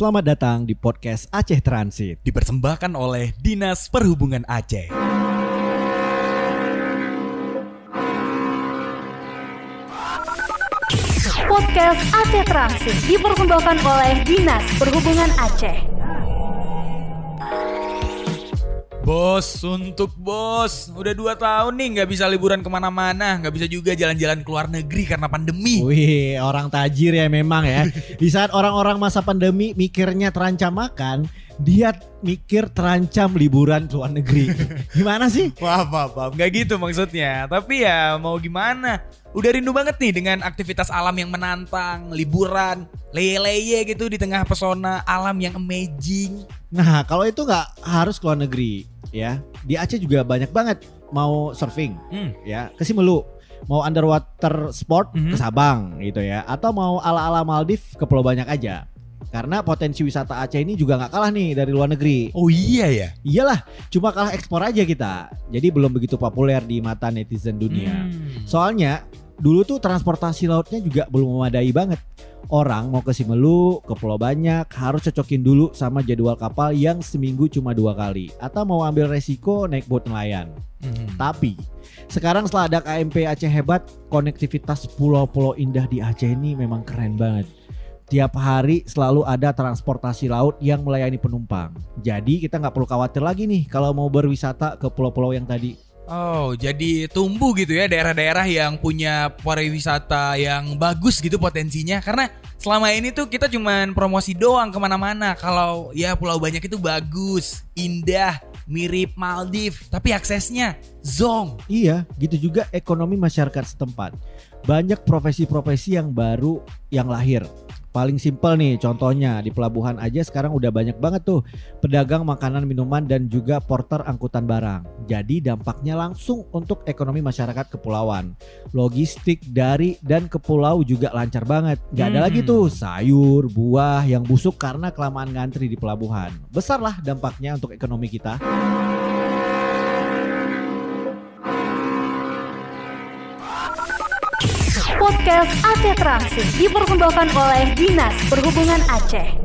Selamat datang di podcast Aceh Transit. dipersembahkan oleh Dinas Perhubungan Aceh. Podcast Aceh Transit dipersembahkan oleh Dinas Perhubungan Aceh. Bos, untuk bos. Udah dua tahun nih nggak bisa liburan ke mana-mana, nggak bisa juga jalan-jalan ke luar negeri karena pandemi. Wih, orang tajir ya memang ya. Di saat orang-orang masa pandemi mikirnya terancam makan, dia mikir terancam liburan ke luar negeri. Gimana sih? Wah, maaf. Nggak gitu maksudnya. Tapi ya mau gimana? Udah rindu banget nih dengan aktivitas alam yang menantang, liburan, leye-leye gitu di tengah pesona alam yang amazing. Nah, kalau itu nggak harus ke luar negeri ya. Di Aceh juga banyak banget mau surfing Hmm. ya, ke Simelu. Mau underwater sport Mhm. ke Sabang gitu ya, atau mau ala-ala Maldives ke Pulau Banyak aja. Karena potensi wisata Aceh ini juga nggak kalah nih dari luar negeri. Oh iya ya. Iyalah, cuma kalah ekspor aja kita. Jadi belum begitu populer di mata netizen dunia. Hmm. Soalnya dulu tuh transportasi lautnya juga belum memadai banget. Orang mau ke Simelu, ke Pulau Banyak harus cocokin dulu sama jadwal kapal yang seminggu cuma dua kali. Atau mau ambil resiko naik boat nelayan. Hmm. Tapi sekarang setelah ada KMP Aceh Hebat, konektivitas pulau-pulau indah di Aceh ini memang keren banget. Tiap hari selalu ada transportasi laut yang melayani penumpang. Jadi kita nggak perlu khawatir lagi nih kalau mau berwisata ke pulau-pulau yang tadi. Oh, jadi tumbuh gitu ya daerah-daerah yang punya pariwisata yang bagus gitu potensinya. Karena selama ini tuh kita cuman promosi doang ke mana-mana. Kalau ya Pulau Banyak itu bagus, indah, mirip Maldives, tapi aksesnya zong. Iya, gitu juga ekonomi masyarakat setempat. Banyak profesi-profesi yang baru yang lahir. Paling simpel nih contohnya di pelabuhan aja sekarang udah banyak banget tuh pedagang makanan minuman dan juga porter angkutan barang. Jadi dampaknya langsung untuk ekonomi masyarakat kepulauan. Logistik dari dan ke pulau juga lancar banget. Gak ada Hmm. lagi tuh sayur, buah yang busuk karena kelamaan ngantri di pelabuhan. Besarlah dampaknya untuk ekonomi kita. Podcast Aceh Transit dipersembahkan oleh Dinas Perhubungan Aceh.